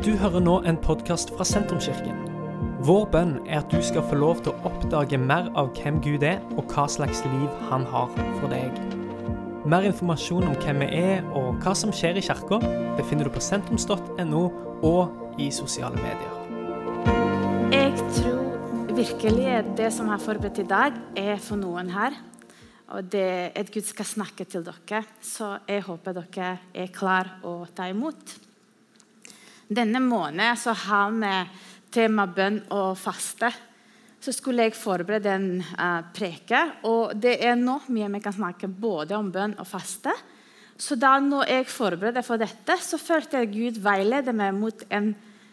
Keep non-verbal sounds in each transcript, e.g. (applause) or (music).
Du hører nå en podkast fra Sentrumskirken. Vår bønn er at du skal få lov til å oppdage mer av hvem Gud er, og hva slags liv han har for deg. Mer informasjon om hvem vi er og hva som skjer i kirka, befinner du på sentrums.no og i sosiale medier. Jeg tror virkelig at det som er forberedt i dag, er for noen her. Og det at Gud skal snakke til dere. Så jeg håper dere er klar å ta imot. Denne måneden så har vi tema bønn og faste. Så skulle jeg forberede en uh, preke, og det er nå mye vi kan snakke både om bønn og faste. Så da når jeg forberedte for dette, så følte jeg Gud veilede meg mot en,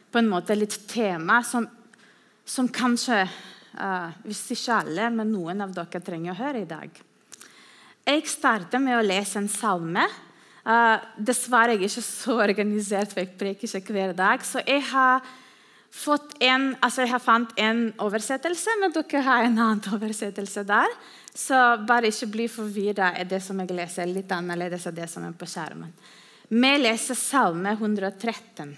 på en måte litt tema som, som kanskje, uh, hvis ikke alle, men noen av dere trenger å høre i dag. Jeg starter med å lese en salme Uh, dessverre er jeg ikke så organisert, for jeg preker ikke hver dag. Så jeg har fått en, altså jeg har fant en oversettelse, men dere har en annen oversettelse der. Så bare ikke bli forvirra av det som jeg leser. Litt annerledes av det som er på skjermen. Vi leser Salme 113.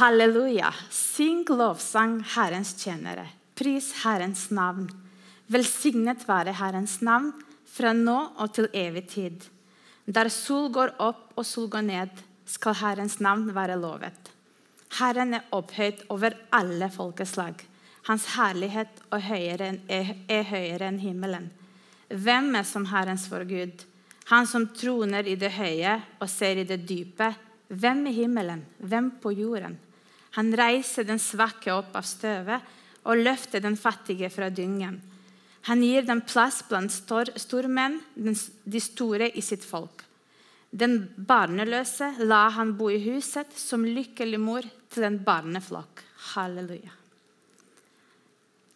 Halleluja. Syng lovsang Herrens tjenere. Pris Herrens navn. Velsignet være Herrens navn fra nå og til evig tid. Der sol går opp og sol går ned, skal Herrens navn være lovet. Herren er opphøyd over alle folkeslag. Hans herlighet er høyere enn himmelen. Hvem er som Herrens vår Gud? Han som troner i det høye og ser i det dype. Hvem i himmelen? Hvem på jorden? Han reiser den svake opp av støvet og løfter den fattige fra dyngen. Han gir dem plass blant stormenn, de store i sitt folk. Den barneløse la han bo i huset som lykkelig mor til en barneflokk. Halleluja.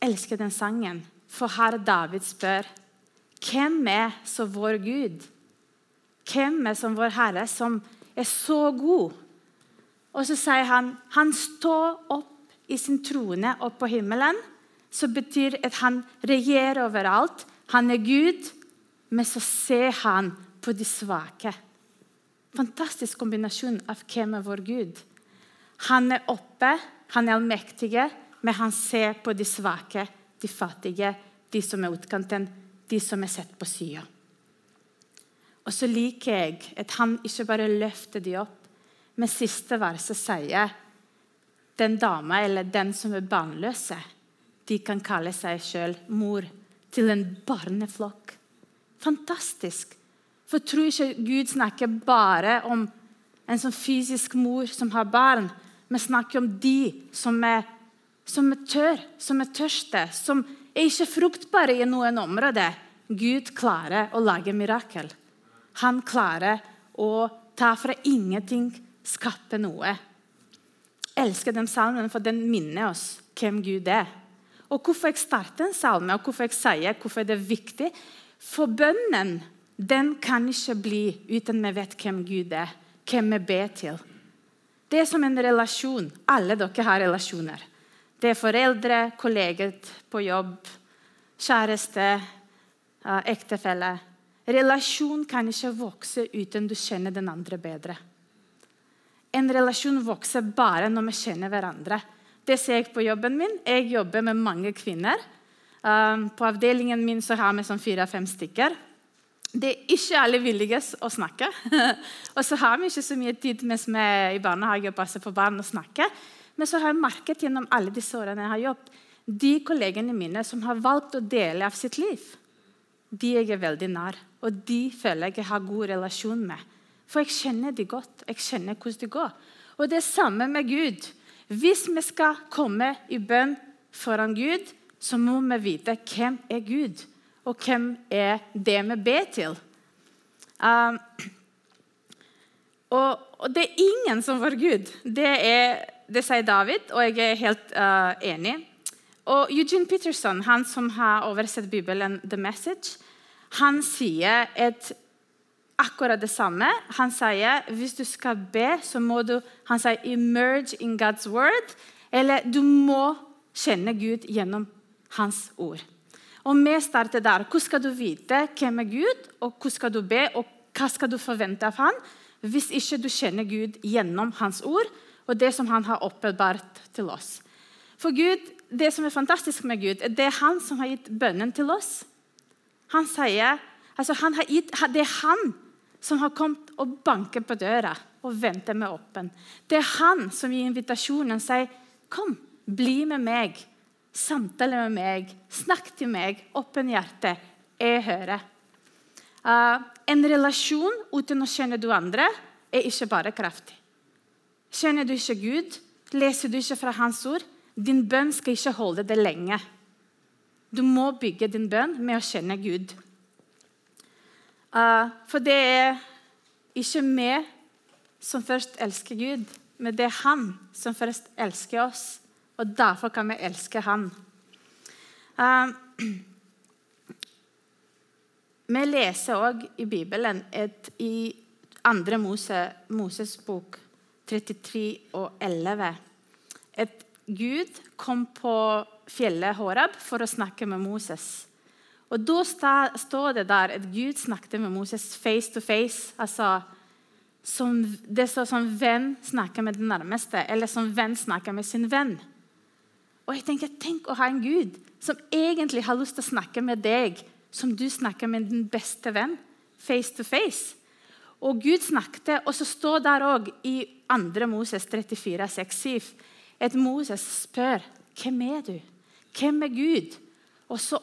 Jeg elsker den sangen, for her David spør hvem er så vår Gud? Hvem er som vår Herre, som er så god? Og så sier han han står opp i sin trone opp på himmelen så betyr at han regjerer overalt. Han er Gud, men så ser han på de svake. Fantastisk kombinasjon av hvem er vår Gud. Han er oppe, han er allmektige, men han ser på de svake, de fattige, de som er utkanten, de som er sett på sida. Og så liker jeg at han ikke bare løfter de opp, men siste verset sier den dama eller den som er barnløse, de kan kalle seg sjøl mor til en barneflokk. Fantastisk. For tror ikke Gud snakker bare om en sånn fysisk mor som har barn, Vi snakker om de som er, som er tørr, som er tørste, som er ikke fruktbare i noen områder. Gud klarer å lage mirakel. Han klarer å ta fra ingenting, skape noe. Jeg elsker den salmen, for den minner oss hvem Gud er. Og hvorfor jeg starter en salme, og hvorfor jeg sier hvorfor det er viktig. For bønnen den kan ikke bli uten vi vet hvem Gud er, hvem vi ber til. Det er som en relasjon. Alle dere har relasjoner. Det er foreldre, kolleger på jobb, kjæreste, ektefelle. Relasjon kan ikke vokse uten du kjenner den andre bedre. En relasjon vokser bare når vi kjenner hverandre. Det ser jeg på jobben min. Jeg jobber med mange kvinner. Um, på avdelingen min så har vi sånn fire-fem stykker. Det er ikke alle villige å snakke. (laughs) og så har vi ikke så mye tid mens vi er i barnehage og passer på barn og snakker. Men så har jeg merket gjennom alle disse årene jeg har jobbet, de kollegene mine som har valgt å dele av sitt liv, de jeg er veldig nær. Og de føler jeg har god relasjon med. For jeg kjenner de godt. Jeg kjenner hvordan det går. Og det er samme med Gud. Hvis vi skal komme i bønn foran Gud, så må vi vite hvem er Gud, og hvem er det vi ber til. Um, og, og, det er ingen som var Gud. Det, er, det sier David, og jeg er helt uh, enig. Og Eugene Peterson, han som har oversett Bibelen The Message, han sier at akkurat det samme. Han sier hvis du skal be, så må du han sier, emerge in God's word. Eller du må kjenne Gud gjennom hans ord. Og vi starter der. Hvordan skal du vite hvem er Gud, og hvordan skal du be, og hva skal du forvente av han, hvis ikke du kjenner Gud gjennom hans ord, og det som han har åpenbart til oss. For Gud, Det som er fantastisk med Gud, er det er han som har gitt bønnen til oss. Han sier, altså han gitt, Det er han som har kommet og banket på døra og venter med åpen. Det er han som gir invitasjonen og sier, 'Kom, bli med meg. Samtale med meg. Snakk til meg. Åpen hjerte. Jeg hører.' Uh, en relasjon uten å kjenne du andre er ikke bare kraftig. Kjenner du ikke Gud, leser du ikke fra Hans ord, din bønn skal ikke holde det lenge. Du må bygge din bønn med å kjenne Gud. Uh, for det er ikke vi som først elsker Gud, men det er Han som først elsker oss. Og derfor kan vi elske Han. Uh, (clears throat) vi leser òg i Bibelen et, i 2. Mose, Moses bok 33 og 11 at Gud kom på fjellet Horab for å snakke med Moses. Og Da står det der at Gud snakket med Moses face to face. altså som, Det står som venn snakker med den nærmeste, eller som venn snakker med sin venn. Og jeg tenker, Tenk å ha en Gud som egentlig har lyst til å snakke med deg som du snakker med din beste venn, face to face. Og Gud snakket, og så står der òg i 2. Moses 34, 6, 7 at Moses spør hvem er du Hvem er Gud? Og så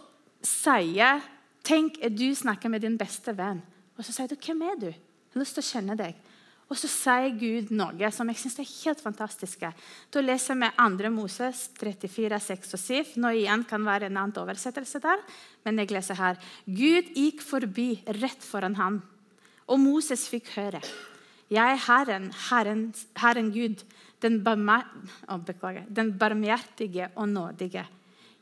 sier Tenk at du snakker med din beste venn. Og så sier du, 'Hvem er du?' Jeg har lyst til å kjenne deg. Og så sier Gud noe som jeg synes er helt fantastisk. Da leser vi 2. Moses 34, 6 og 7. Nå igjen kan være en annen oversettelse der, men jeg leser her. Gud gikk forbi rett foran ham, og Moses fikk høre. Jeg er Herren, Herren, Herren Gud, den, den barmhjertige og nådige.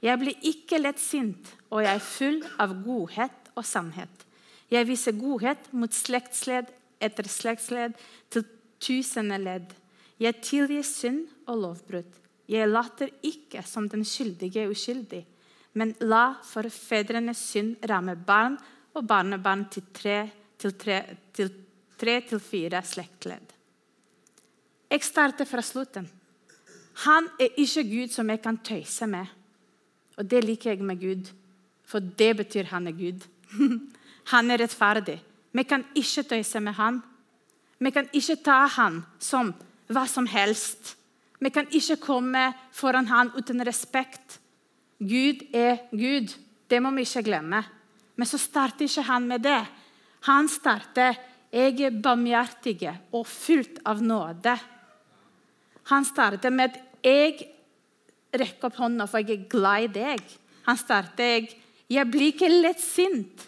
Jeg blir ikke lett sint, og jeg er full av godhet og sannhet. Jeg viser godhet mot slektsledd etter slektsledd til tusende ledd. Jeg tilgir synd og lovbrudd. Jeg later ikke som den skyldige uskyldig, men la for fedrenes synd ramme barn og barnebarn til tre til, tre, til, tre til fire slektledd. Jeg starter fra slutten. Han er ikke Gud som jeg kan tøyse med. Og det liker jeg med Gud, for det betyr han er Gud. (laughs) Han er rettferdig. Vi kan ikke tøyse med han. Vi kan ikke ta han som hva som helst. Vi kan ikke komme foran han uten respekt. Gud er Gud. Det må vi ikke glemme. Men så starter ikke han med det. Han starter jeg er barmhjertig og fullt av nåde. Han starter med 'jeg rekker opp hånda, for jeg er glad i deg'. Han starter jeg, 'jeg blir ikke lett sint'.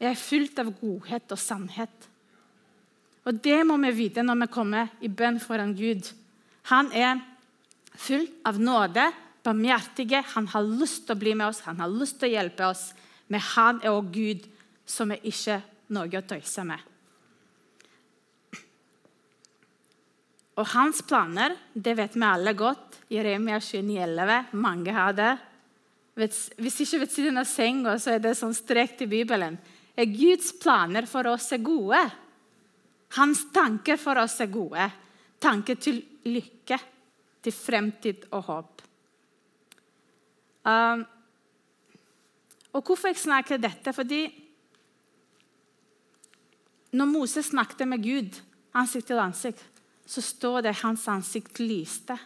Jeg er fullt av godhet og sannhet. Og Det må vi vite når vi kommer i bønn foran Gud. Han er full av nåde, barmhjertige. Han har lyst til å bli med oss, han har lyst til å hjelpe oss. Men han er også Gud, som er ikke noe å tøyse med. Og hans planer det vet vi alle godt. Jeremia 29,11. Mange har det. Hvis ikke ved siden av senga, så er det sånn strekt i Bibelen. Er Guds planer for oss er gode. Hans tanker for oss er gode. Tanker til lykke, til fremtid og håp. Um, og Hvorfor jeg snakker dette? Fordi når Moses snakket med Gud ansikt til ansikt, så står det hans ansikt lyste.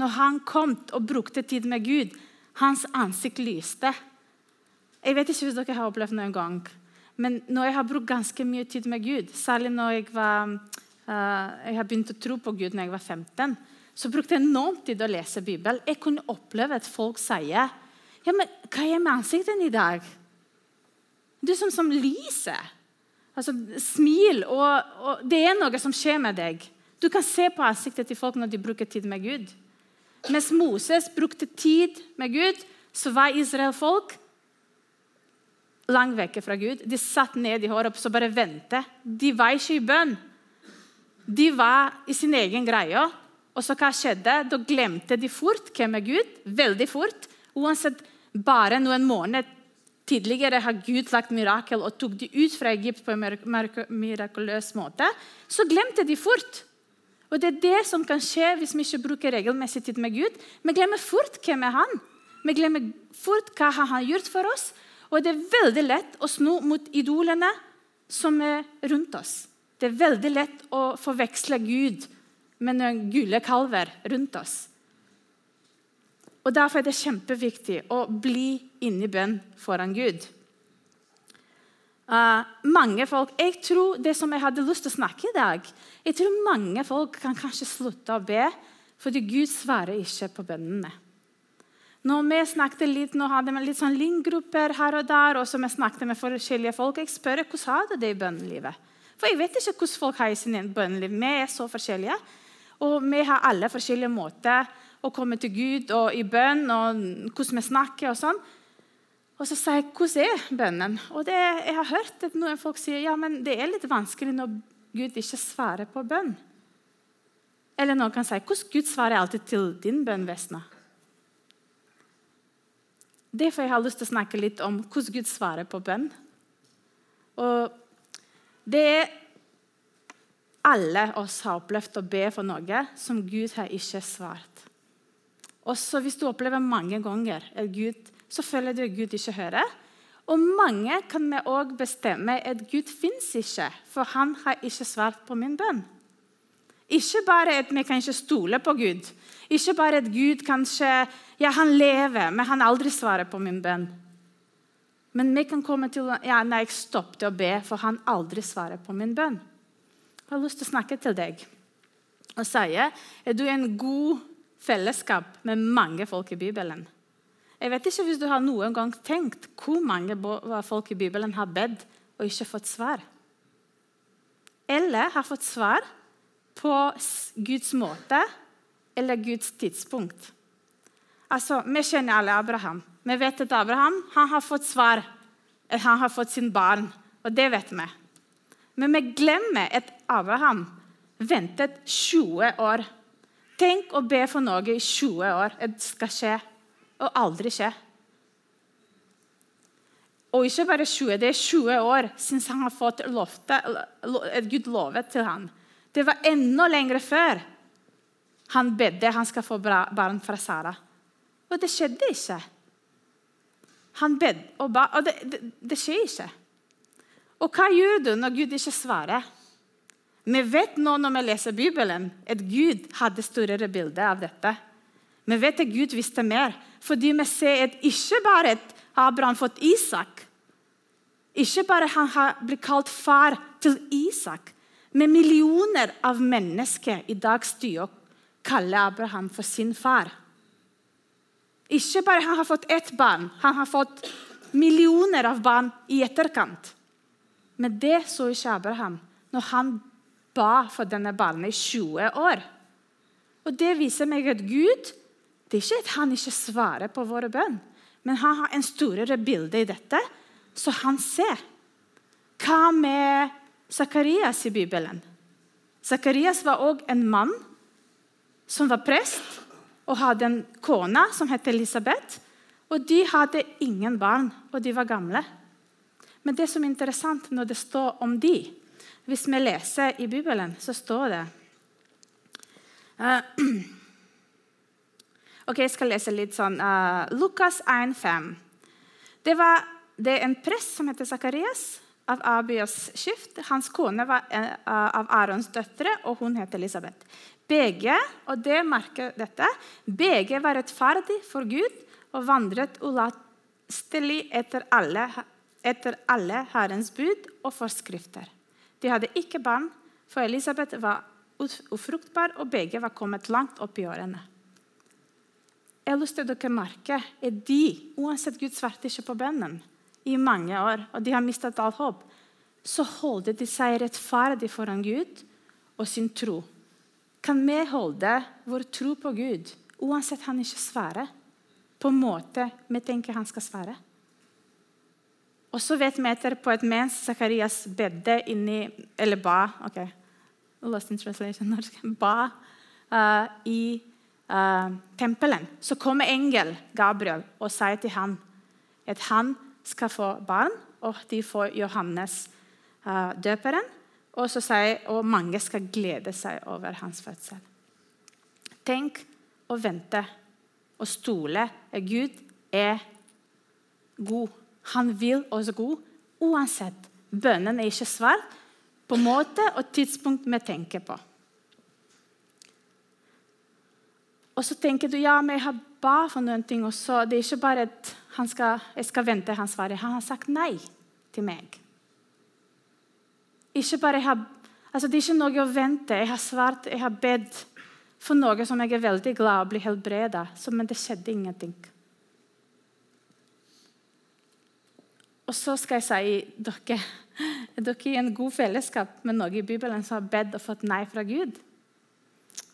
Når han kom og brukte tid med Gud, hans ansikt lyste. Jeg vet ikke hvis dere har opplevd noen gang, men når jeg har brukt ganske mye tid med Gud, særlig når jeg, var, uh, jeg har begynt å tro på Gud når jeg var 15, så brukte jeg enormt tid å lese Bibelen. Jeg kunne oppleve at folk sier ja, men hva er med ansiktet i dag? Du er som, som lyser. Altså, smil, og, og det er noe som skjer med deg. Du kan se på ansiktet til folk når de bruker tid med Gud. Mens Moses brukte tid med Gud, så var Israel-folk langt vekke fra Gud. De satt ned i håret og bare ventet. De var ikke i bønn. De var i sin egen greie. Og så hva skjedde? Da glemte de fort hvem er Gud. Veldig fort. Uansett, bare noen måneder tidligere har Gud lagt mirakel og tok de ut fra Egypt på en mirakuløs måte. Så glemte de fort. Og Det er det som kan skje hvis vi ikke bruker regelmessig tid med Gud. Vi glemmer fort hvem er han Vi glemmer fort hva han har gjort for oss. Og det er veldig lett å sno mot idolene som er rundt oss. Det er veldig lett å forveksle Gud med noen gule kalver rundt oss. Og Derfor er det kjempeviktig å bli inni bønn foran Gud. Uh, mange folk, jeg tror Det som jeg hadde lyst til å snakke i dag Jeg tror mange folk kan kanskje slutte å be fordi Gud svarer ikke på bønnene. Når vi snakket litt, nå hadde vi litt sånn link-grupper her og der, og så vi snakket med forskjellige folk, jeg spør hvordan har du det i bønnelivet. For jeg vet ikke hvordan folk har i sin bønneliv. Vi er så forskjellige. Og vi har alle forskjellige måter å komme til Gud og i bønn og hvordan vi snakker og sånn. Og så sier jeg 'Hvordan er bønnen?' Og det, jeg har hørt at noen folk sier ja, men det er litt vanskelig når Gud ikke svarer på bønn. Eller noen kan si 'Hvordan Gud svarer alltid til din bønn, Vesna?' Derfor jeg har lyst til å snakke litt om hvordan Gud svarer på bønn. Og det er alle oss har opplevd å be for noe som Gud har ikke svart. Også hvis du opplever mange ganger at Gud, så føler du at Gud ikke hører. Og mange kan vi òg bestemme at Gud fins ikke, for han har ikke svart på min bønn. Ikke bare at vi kan ikke stole på Gud. Ikke bare at Gud kanskje ja, han lever, men han aldri svarer på min bønn. Men vi kan komme til ja, nei, jeg stoppet å be, for han aldri svarer på min bønn. Jeg har lyst til å snakke til deg og si at du er en god fellesskap med mange folk i Bibelen. Jeg vet ikke hvis du har noen gang tenkt hvor mange folk i Bibelen har bedt og ikke fått svar. Eller har fått svar på Guds måte eller Guds tidspunkt. Altså, Vi kjenner alle Abraham. Vi vet at Abraham har fått svar. Han har fått sin barn, og det vet vi. Men vi glemmer at Abraham ventet 20 år Tenk å be for noe i 20 år. Det skal skje, og aldri skje. Og ikke bare 20, det er 20 år siden han har fått lovte, Gud lovet til ham. Det var enda lenger før han bedde han skal få barn fra Sara. Og det skjedde ikke. Han bedde, og, ba, og det, det, det skjer ikke. Og hva gjør du når Gud ikke svarer? Vi vet nå når vi leser Bibelen, at Gud hadde større bilde av dette. Vi vet at Gud visste mer, fordi vi ser at ikke bare at Abraham fått Isak, ikke bare han har blitt kalt far til Isak, men millioner av mennesker i dag styrer kaller Abraham for sin far. Ikke bare han har fått ett barn, han har fått millioner av barn i etterkant. Men det så ikke Abraham når han ba for denne barnet i 20 år. Og Det viser meg at Gud det er ikke at han ikke svarer på våre bønn, men han har en storere bilde i dette, så han ser. Hva med Sakarias i Bibelen? Sakarias var òg en mann som var prest og hadde en kone som het Elisabeth. Og De hadde ingen barn, og de var gamle. Men det som er interessant når det står om de, hvis vi leser i Bibelen, så står det uh, (clears throat) Ok, Jeg skal lese litt sånn uh, Lukas 1,5. Det var det er en prest som heter Sakarias, av Abias skift. Hans kone var uh, av Arons døtre, og hun het Elisabeth. Begge og det merker dette, begge var rettferdig for Gud og vandret ulastelig etter alle, etter alle Herrens bud og forskrifter. De hadde ikke barn, for Elisabeth var ufruktbar, og begge var kommet langt opp i årene. Jeg har lyst til at dere merker at de, uansett Gud svarte ikke på bønnen i mange år, og de har mistet alt håp, så holder de seg rettferdig foran Gud og sin tro. Kan vi holde vår tro på Gud, uansett han ikke svarer, på en måte vi tenker han skal svare? Og så vet vi etterpå at mens Zakarias bedde inni Eller ba ok, lost in translation, ba uh, i uh, tempelen, så kommer engel Gabriel og sier til ham at han skal få barn, og de får Johannes uh, døperen. Og så sier og mange skal glede seg over hans fødsel. Tenk og vente og stole. Gud er god. Han vil oss god uansett. Bønnen er ikke svar på måte og tidspunkt vi tenker på. Og så tenker du ja, men jeg har ba for noen ting, og så det er ikke bare at skal, jeg skal vente han svarer. Han har sagt nei til meg. Ikke bare jeg har, altså Det er ikke noe å vente. Jeg har svart, jeg har bedt for noe som jeg er veldig glad å bli helbreda, men det skjedde ingenting. Og så skal jeg si dere er dere i en god fellesskap med noen i Bibelen som har bedt og fått nei fra Gud.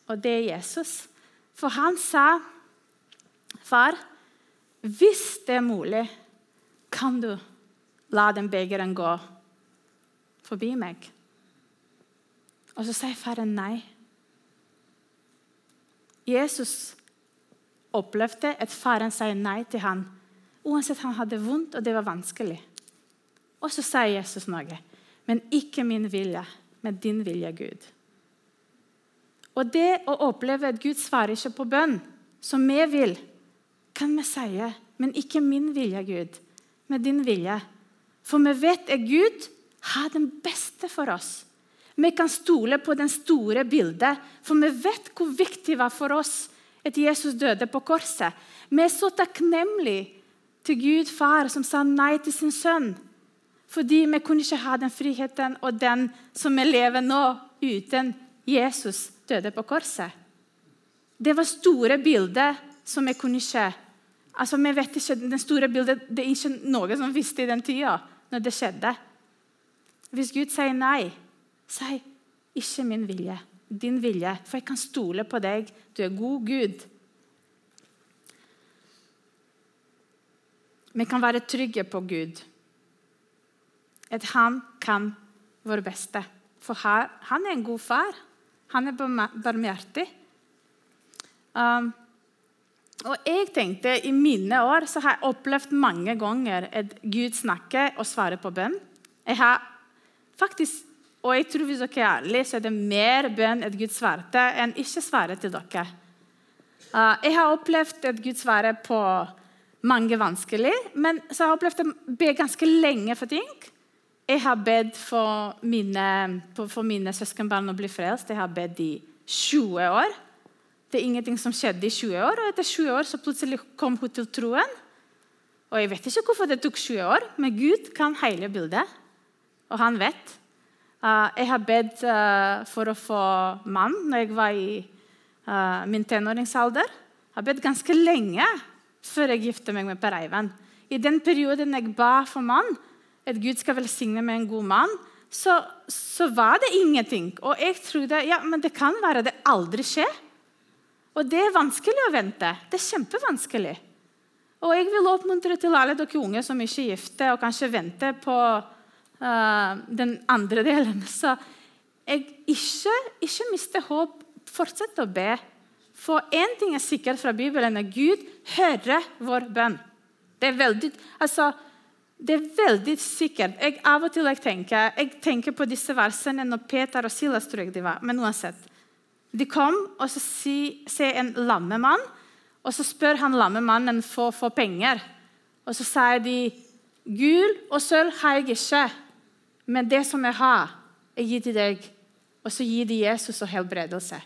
Og det er Jesus. For han sa, 'Far, hvis det er mulig, kan du la den begeren gå forbi meg?' Og så sier faren nei. Jesus opplevde at faren sier nei til ham, uansett han hadde vondt og det var vanskelig. Og så sier Jesus noe. Men ikke min vilje, men din vilje, Gud. Og det å oppleve at Gud svarer ikke på bønn, som vi vil, kan vi si, men ikke min vilje, Gud, men din vilje. For vi vet at Gud har den beste for oss. Vi kan stole på den store bildet, for vi vet hvor viktig det var for oss at Jesus døde på korset. Vi er så takknemlige til Gud far som sa nei til sin sønn. Fordi vi kunne ikke ha den friheten og den som vi lever nå, uten Jesus døde på korset. Det var store bilder som vi kunne se. altså vi vet ikke, den store bildet, Det er ikke noe som visste i den tida når det skjedde. Hvis Gud sier nei, si ikke min vilje, din vilje. For jeg kan stole på deg. Du er god Gud. Vi kan være trygge på Gud. At han kan vår beste. For han er en god far. Han er barmhjertig. Um, og jeg tenkte, I mine år så har jeg opplevd mange ganger at Gud snakker og svarer på bønn. Jeg har faktisk, og jeg tror Hvis dere er ærlige, så er det mer bønn at Gud svarte, enn ikke svarer til dere. Uh, jeg har opplevd at Gud svarer på mange vanskelig, men så har jeg opplevd å be ganske lenge for ting. Jeg har bedt for mine, for mine søskenbarn å bli frelst. Jeg har bedt i 20 år. Det er ingenting som skjedde i 20 år, og etter 20 år så plutselig kom hun til troen. Og Jeg vet ikke hvorfor det tok 20 år, men Gud kan hele bildet. Og han vet. Uh, jeg har bedt uh, for å få mann når jeg var i uh, min tenåringsalder. Jeg har bedt ganske lenge før jeg giftet meg med Per Eivind. I den perioden jeg ba for mann, at Gud skal velsigne med en god mann, så, så, var det ingenting. Og jeg trodde ja, men det kan være det aldri skjer. Og det er vanskelig å vente. Det er kjempevanskelig. Og jeg vil oppmuntre til alle dere unge som ikke er gifte, og kanskje venter på uh, den andre delen. (laughs) Så jeg ikke, ikke mister håp. Fortsett å be. For én ting er sikkert fra Bibelen, at Gud hører vår bønn. Det er veldig, altså, det er veldig sikkert. Jeg, av og til jeg tenker, jeg tenker på disse versene når Peter og Silas tror jeg de var. Men uansett. De kom, og så ser en lammemann, og så spør han lammemannen for, å få penger. Og så sier de Gull og sølv har jeg ikke, men det som jeg har, jeg gir til deg. Og så gir de Jesus og helbredelse.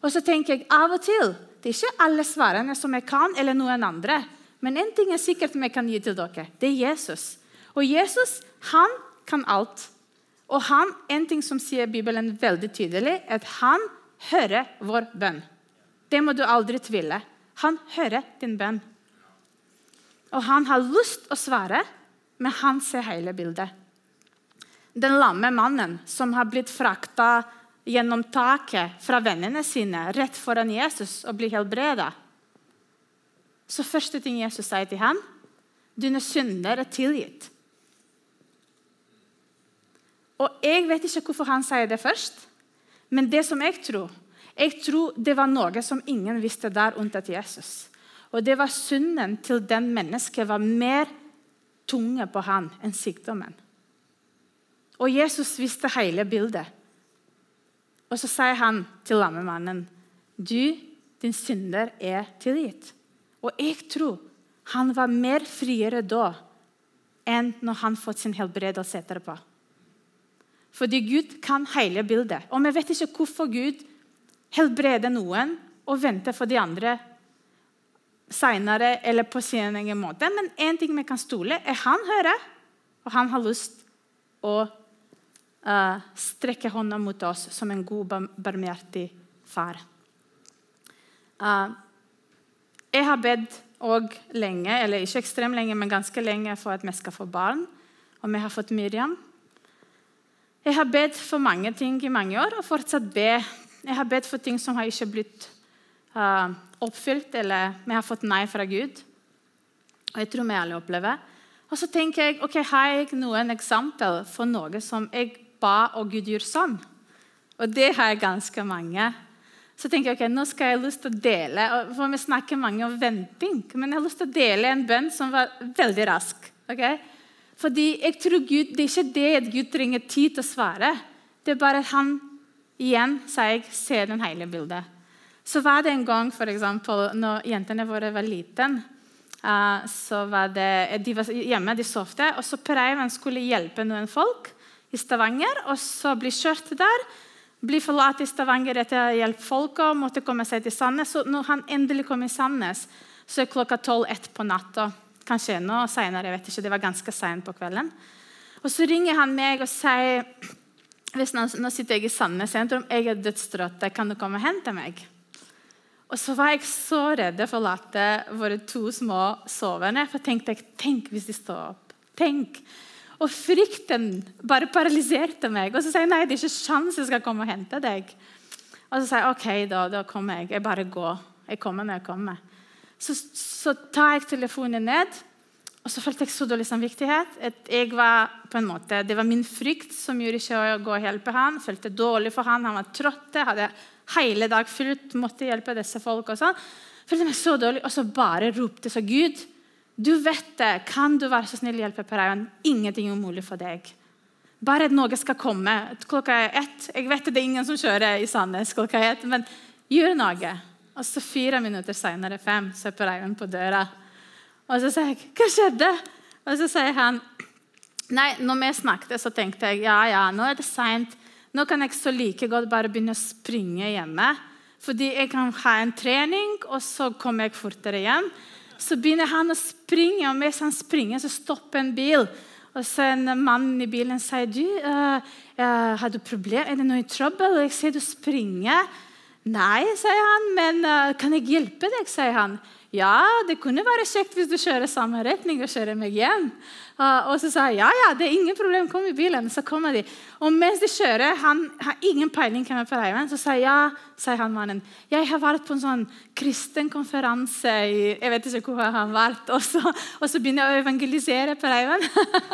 Og så tenker jeg av og til det er ikke alle svarene som jeg kan, eller noen andre. Men én ting er sikkert vi kan gi til dere. Det er Jesus. Og Jesus han kan alt. Og han, en ting som sier Bibelen veldig tydelig, er at han hører vår bønn. Det må du aldri tvile. Han hører din bønn. Og han har lyst å svare, men han ser hele bildet. Den lamme mannen som har blitt frakta gjennom taket fra vennene sine rett foran Jesus og blir helbreda. Så første ting Jesus sier til ham, dine synder er tilgitt. Og Jeg vet ikke hvorfor han sier det først, men det som jeg tror jeg tror det var noe som ingen visste der unntatt Jesus. Og det var Synden til den mennesket var mer tunge på han enn sykdommen. Og Jesus visste hele bildet. Og så sier han til lammemannen, 'Du, din synder er tilgitt.' Og jeg tror han var mer friere da enn når han fått sin helbredelse etterpå. Fordi Gud kan hele bildet. Og vi vet ikke hvorfor Gud helbreder noen og venter for de andre senere eller på sin egen måte. Men én ting vi kan stole er han hører, og han har lyst å uh, strekke hånda mot oss som en god, barmhjertig far. Uh, jeg har bedt også lenge, eller ikke ekstremt lenge, men ganske lenge for at vi skal få barn. Og vi har fått Miriam. Jeg har bedt for mange ting i mange år og fortsatt be. Jeg har bedt for ting som har ikke blitt uh, oppfylt, eller vi har fått nei fra Gud. Og jeg tror vi alle opplever. Og så tenker jeg ok, har jeg noen eksempel for noe som jeg ba, og Gud gjorde sånn? Og det har jeg ganske mange. Så tenker jeg ok, nå skal jeg lyst til å dele. for Vi snakker mange om venting, men jeg har lyst til å dele en bønn som var veldig rask. Okay? Fordi jeg tror Gud, Det er ikke det at Gud trenger tid til å svare. Det er bare at han igjen sier jeg, ser den hele bildet. Så var det en gang for eksempel, når jentene våre var liten, uh, så var det, De var hjemme, de sov, og så Preiven skulle hjelpe noen folk i Stavanger. og så bli kjørt der bli forlatt i Stavanger etter å ha hjulpet folka og måtte komme seg til Sandnes. Så når han endelig kom i Sandnes, så er klokka tolv-ett på natta. Kanskje enda ikke, Det var ganske seint på kvelden. Og Så ringer han meg og sier hvis nå, nå sitter jeg i Sandnes sentrum, jeg er dødstrøtt, kan du komme og hente meg? Og så var jeg så redd for å forlate våre to små sovende. For tenkte jeg, tenk hvis de står opp. Tenk og frykten bare paralyserte meg. Og så sier jeg nei, det er ikke sjans jeg skal komme og hente deg. Og så sier jeg ok, da, da kommer jeg. Jeg bare går. Jeg kommer når jeg kommer. Så, så tar jeg telefonen ned, og så følte jeg så dårlig samvittighet. at jeg var på en måte, Det var min frykt som gjorde ikke å gå og hjelpe han. Følte dårlig for han, Han var trøtt. Hadde hele dag fullt, måtte hjelpe disse folk. og sånn. Følte meg så dårlig, Og så bare ropte så Gud. Du vet det. Kan du være så snill hjelpe Per Ingenting er umulig for deg. Bare at noe skal komme. Klokka er ett. Jeg vet det er ingen som kjører i Sandnes klokka er ett, men gjør noe. Og så fire minutter senere, fem, så er Per på døra. Og så sier jeg, 'Hva skjedde?' Og så sier han, 'Nei, når vi snakket, så tenkte jeg ja, ja, nå er det seint. Nå kan jeg så like godt bare begynne å springe hjemme.' Fordi jeg kan ha en trening, og så kommer jeg fortere hjem. Så begynner han å springe, og mens han springer, så stopper en bil. Og så en mann i bilen sier du, uh, uh, har du problem? Er det noe i trøbbel? Jeg sier, du springer. Nei, sier han, men uh, kan jeg hjelpe deg? sier han. Ja, det kunne være kjekt hvis du kjører samme retning og kjører meg hjem. Uh, og så sa jeg ja, ja, det er ingen problem, kom i bilen. Så kommer de. Og mens de kjører, han har ingen peiling hvem er på veien. Så sier ja, sier han mannen. Jeg har vært på en sånn kristen konferanse i Jeg vet ikke hvor han har vært. Og så, og så begynner jeg å evangelisere på veien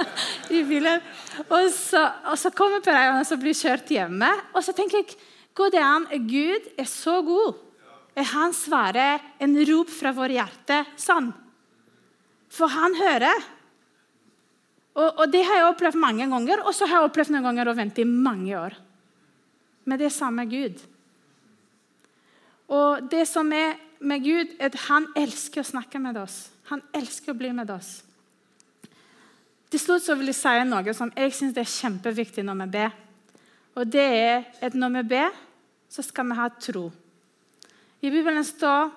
(laughs) i bilen. Og så, og så kommer på veien og så blir kjørt hjemme. Og så tenker jeg, går det an? Gud er så god er han svaret, en rop fra vårt hjerte sann. For han hører. Og, og, Det har jeg opplevd mange ganger, og så har jeg opplevd noen ganger å vente i mange år. Men det er samme Gud. Og det som er med Gud, er at han elsker å snakke med oss. Han elsker å bli med oss. Til slutt så vil jeg si noe som jeg syns er kjempeviktig når vi ber. Og det er at når vi ber, så skal vi ha tro. I Bibelen står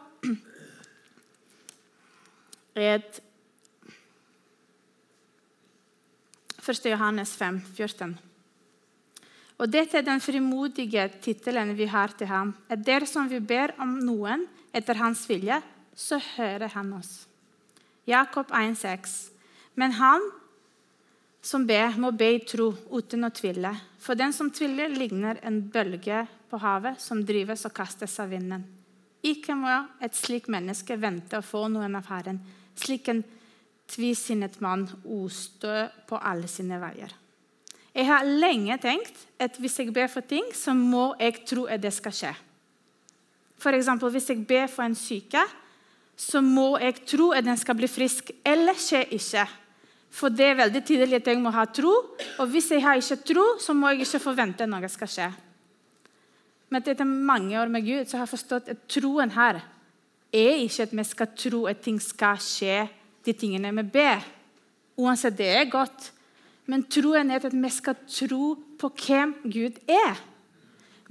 et 1. Johannes 5, 14. Og dette er den frimodige tittelen vi har til ham. At dersom vi ber om noen etter hans vilje, så hører han oss. Jakob 1,6. Men han som ber, må be i tro uten å tvile. For den som tviler, ligner en bølge på havet som drives og kastes av vinden. Ikke må et slikt menneske vente å få noen av Herren, slik en tvisinnet mann ostø på alle sine veier. Jeg har lenge tenkt at hvis jeg ber for ting, så må jeg tro at det skal skje. Eksempel, Hvis jeg ber for en syke, så må jeg tro at den skal bli frisk. Eller skjer ikke. For det er veldig tydelig at jeg må ha tro. Og hvis jeg har ikke tro, så må jeg ikke forvente at noe skal skje. Men etter mange år med Gud så har jeg forstått at troen her er ikke at vi skal tro at ting skal skje, de tingene vi ber. Uansett, det er godt. Men troen er at vi skal tro på hvem Gud er.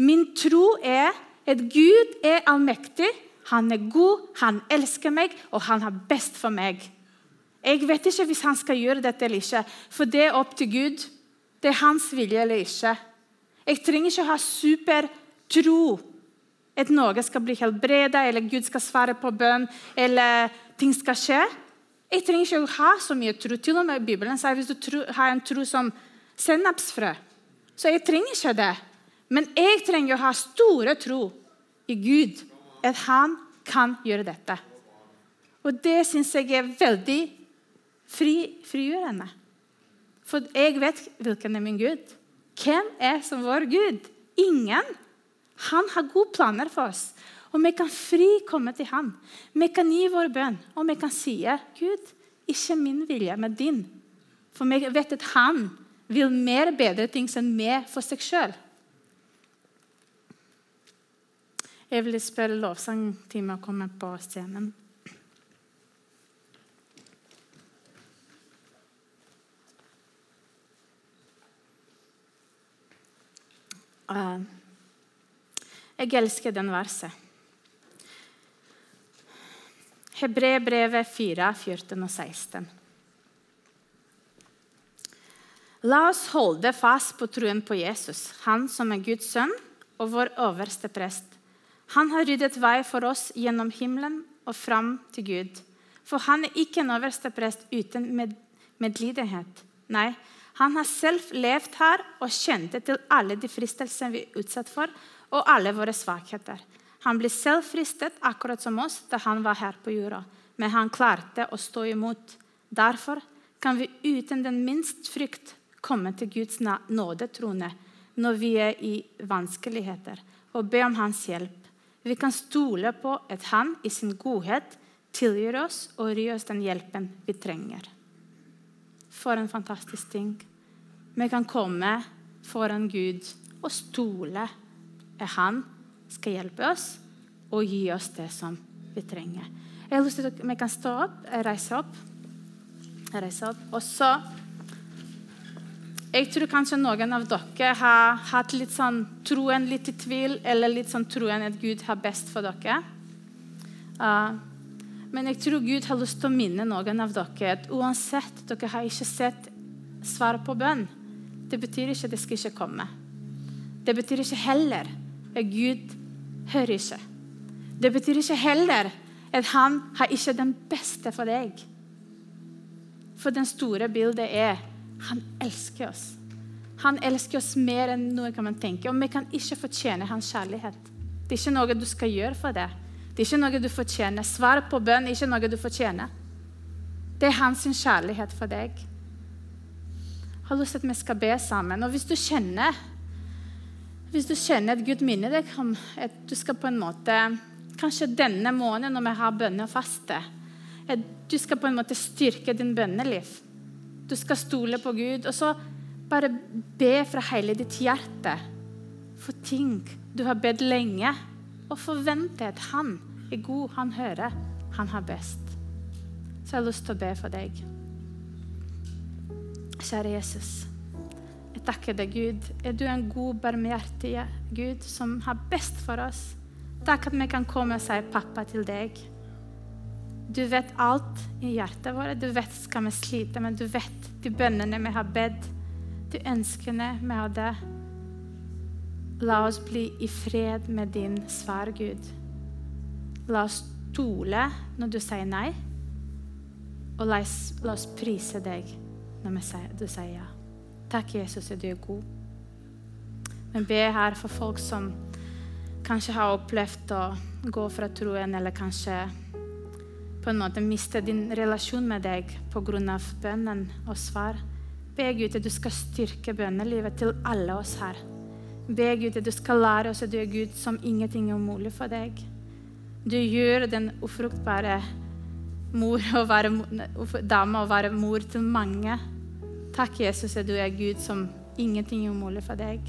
Min tro er at Gud er allmektig, han er god, han elsker meg, og han har best for meg. Jeg vet ikke hvis han skal gjøre dette eller ikke, for det er opp til Gud. Det er hans vilje eller ikke. Jeg trenger ikke å ha supertro. At noe skal bli helbredet, eller Gud skal svare på bønn, eller ting skal skje. Jeg trenger ikke å ha så mye tro. Til og med Bibelen sier hvis du tro, har en tro som sennepsfrø. Så jeg trenger ikke det. Men jeg trenger å ha store tro i Gud, at han kan gjøre dette. Og det syns jeg er veldig fri, frigjørende. For jeg vet hvilken er min Gud. Hvem er som vår Gud? Ingen. Han har gode planer for oss. Og vi kan fri komme til han. Vi kan gi vår bønn, og vi kan si Gud, ikke min vilje, men din. For vi vet at han vil mer bedre ting enn vi for seg sjøl. Jeg vil spørre lovsangteamet å komme på scenen. Uh, jeg elsker den verset. Hebrebrevet 4, 14 og 16. La oss holde fast på troen på Jesus, han som er Guds sønn og vår øverste prest. Han har ryddet vei for oss gjennom himmelen og fram til Gud. For han er ikke en øverste prest uten med medlidenhet. Nei, han har selv levd her og kjente til alle de fristelsene vi er utsatt for, og alle våre svakheter. Han ble selv fristet, akkurat som oss, da han var her på jorda. Men han klarte å stå imot. Derfor kan vi uten den minst frykt komme til Guds nådetrone når vi er i vanskeligheter, og be om hans hjelp. Vi kan stole på at han i sin godhet tilgir oss og gir oss den hjelpen vi trenger. For en fantastisk ting. Vi kan komme foran Gud og stole at han skal hjelpe oss og gi oss det som vi trenger. Jeg har lyst til at Vi kan stå opp, reise opp. Reise opp. Og så Jeg tror kanskje noen av dere har hatt litt sånn troen litt i tvil, eller litt sånn troen at Gud har best for dere. Uh, men jeg tror Gud har lyst til å minne noen av dere at uansett dere har ikke sett svaret på bønn, det betyr ikke at det skal ikke komme. Det betyr ikke heller Gud hører ikke. Det betyr ikke heller at han har ikke den beste for deg. For den store bildet er han elsker oss. Han elsker oss mer enn noe kan man tenke. Og vi kan ikke fortjene hans kjærlighet. Det er ikke noe du skal gjøre for det. Det er ikke noe du fortjener. Svar på bønn er ikke noe du fortjener. Det er hans kjærlighet for deg. Jeg har lyst til at vi skal be sammen. Og hvis du kjenner hvis du kjenner at Gud minner deg om at du skal på en måte Kanskje denne måneden når vi har bønne og faste, at du skal på en måte styrke din bønneliv. Du skal stole på Gud. Og så bare be fra hele ditt hjerte for ting du har bedt lenge, og forvente at han er god, han hører, han har best. Så jeg har lyst til å be for deg. Kjære Jesus. Jeg takker deg, Gud. Er du en god, barmhjertig Gud som har best for oss? Takk at vi kan komme og si pappa til deg. Du vet alt i hjertet vårt. Du vet skal vi slite, men du vet de bønnene vi har bedt, de ønskene vi hadde. La oss bli i fred med din svar, Gud. La oss stole når du sier nei, og la oss, prise deg når du sier ja. Takk, Jesus, at du er god. Men be her for folk som kanskje har opplevd å gå fra troen, eller kanskje på en måte miste din relasjon med deg pga. bønnen og svar. Be Gud at du skal styrke bønnelivet til alle oss her. Be Gud at du skal lære oss at du er Gud som ingenting er umulig for deg. Du gjør den ufruktbare mor å være, dame å være mor til mange. Takk, Jesus, at du er Gud som ingenting er umulig for deg.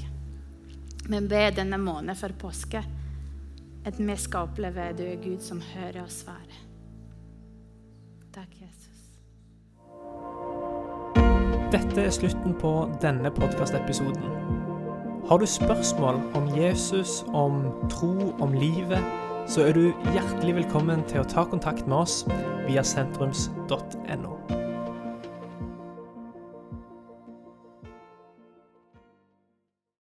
Men be denne måneden før påske at vi skal oppleve at du er Gud som hører og svarer. Takk, Jesus. Dette er slutten på denne podkastepisoden. Har du spørsmål om Jesus, om tro, om livet, så er du hjertelig velkommen til å ta kontakt med oss via sentrums.no.